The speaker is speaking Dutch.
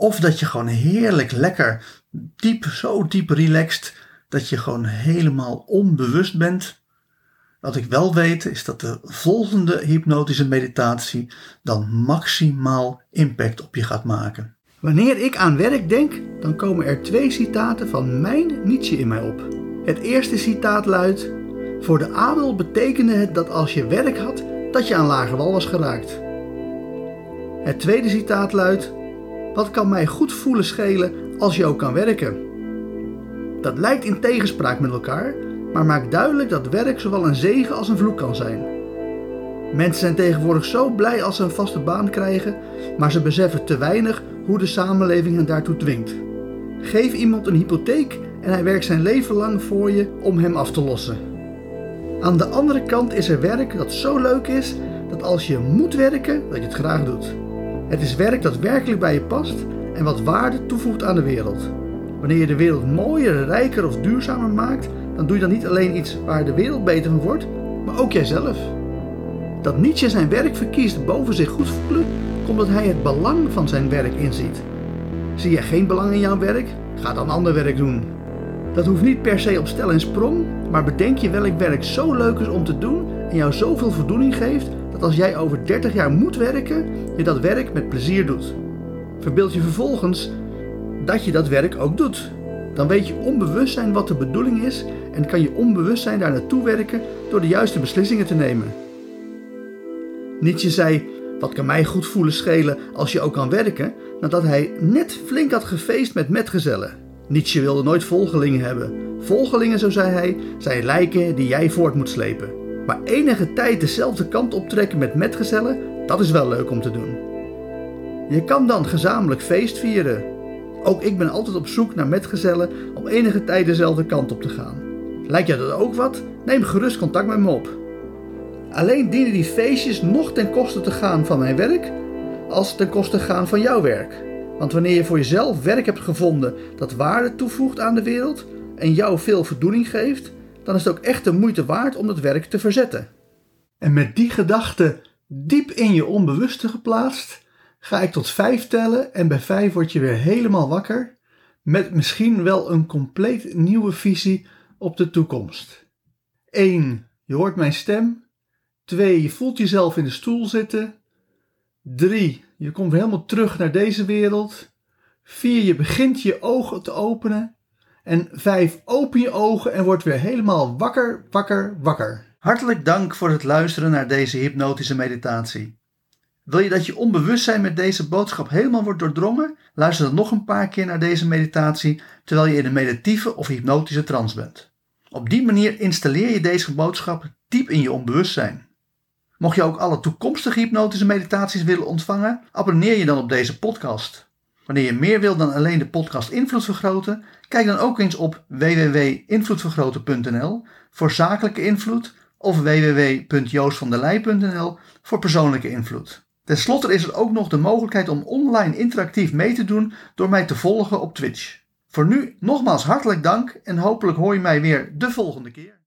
of dat je gewoon heerlijk lekker diep, zo diep relaxed, dat je gewoon helemaal onbewust bent. Wat ik wel weet is dat de volgende hypnotische meditatie dan maximaal impact op je gaat maken. Wanneer ik aan werk denk, dan komen er twee citaten van mijn Nietzsche in mij op. Het eerste citaat luidt: Voor de adel betekende het dat als je werk had, dat je aan lage wal was geraakt. Het tweede citaat luidt: Wat kan mij goed voelen schelen als je ook kan werken? Dat lijkt in tegenspraak met elkaar, maar maakt duidelijk dat werk zowel een zegen als een vloek kan zijn. Mensen zijn tegenwoordig zo blij als ze een vaste baan krijgen, maar ze beseffen te weinig hoe de samenleving hen daartoe dwingt. Geef iemand een hypotheek en hij werkt zijn leven lang voor je om hem af te lossen. Aan de andere kant is er werk dat zo leuk is dat als je moet werken, dat je het graag doet. Het is werk dat werkelijk bij je past en wat waarde toevoegt aan de wereld. Wanneer je de wereld mooier, rijker of duurzamer maakt, dan doe je dan niet alleen iets waar de wereld beter van wordt, maar ook jijzelf. Dat Nietzsche zijn werk verkiest boven zich goed voelen, komt omdat hij het belang van zijn werk inziet. Zie je geen belang in jouw werk? Ga dan ander werk doen. Dat hoeft niet per se op stel en sprong, maar bedenk je welk werk zo leuk is om te doen en jou zoveel voldoening geeft als jij over 30 jaar moet werken, je dat werk met plezier doet. Verbeeld je vervolgens dat je dat werk ook doet. Dan weet je onbewust zijn wat de bedoeling is en kan je onbewust zijn daar naartoe werken door de juiste beslissingen te nemen. Nietzsche zei: Wat kan mij goed voelen schelen als je ook kan werken, nadat hij net flink had gefeest met metgezellen. Nietzsche wilde nooit volgelingen hebben. Volgelingen, zo zei hij, zijn lijken die jij voort moet slepen. Maar enige tijd dezelfde kant optrekken met metgezellen, dat is wel leuk om te doen. Je kan dan gezamenlijk feest vieren. Ook ik ben altijd op zoek naar metgezellen om enige tijd dezelfde kant op te gaan. Lijkt je dat ook wat? Neem gerust contact met me op. Alleen dienen die feestjes nog ten koste te gaan van mijn werk, als ten koste gaan van jouw werk. Want wanneer je voor jezelf werk hebt gevonden dat waarde toevoegt aan de wereld en jou veel voldoening geeft, dan is het ook echt de moeite waard om dat werk te verzetten. En met die gedachte diep in je onbewuste geplaatst, ga ik tot vijf tellen en bij vijf word je weer helemaal wakker met misschien wel een compleet nieuwe visie op de toekomst. 1. Je hoort mijn stem. 2. Je voelt jezelf in de stoel zitten. 3. Je komt helemaal terug naar deze wereld. 4. Je begint je ogen te openen. En 5. Open je ogen en word weer helemaal wakker, wakker, wakker. Hartelijk dank voor het luisteren naar deze hypnotische meditatie. Wil je dat je onbewustzijn met deze boodschap helemaal wordt doordrongen? Luister dan nog een paar keer naar deze meditatie terwijl je in een meditieve of hypnotische trance bent. Op die manier installeer je deze boodschap diep in je onbewustzijn. Mocht je ook alle toekomstige hypnotische meditaties willen ontvangen, abonneer je dan op deze podcast. Wanneer je meer wil dan alleen de podcast Invloed Vergroten, kijk dan ook eens op www.invloedvergroten.nl voor zakelijke invloed of www.joostvandelij.nl voor persoonlijke invloed. Ten slotte is er ook nog de mogelijkheid om online interactief mee te doen door mij te volgen op Twitch. Voor nu nogmaals hartelijk dank en hopelijk hoor je mij weer de volgende keer.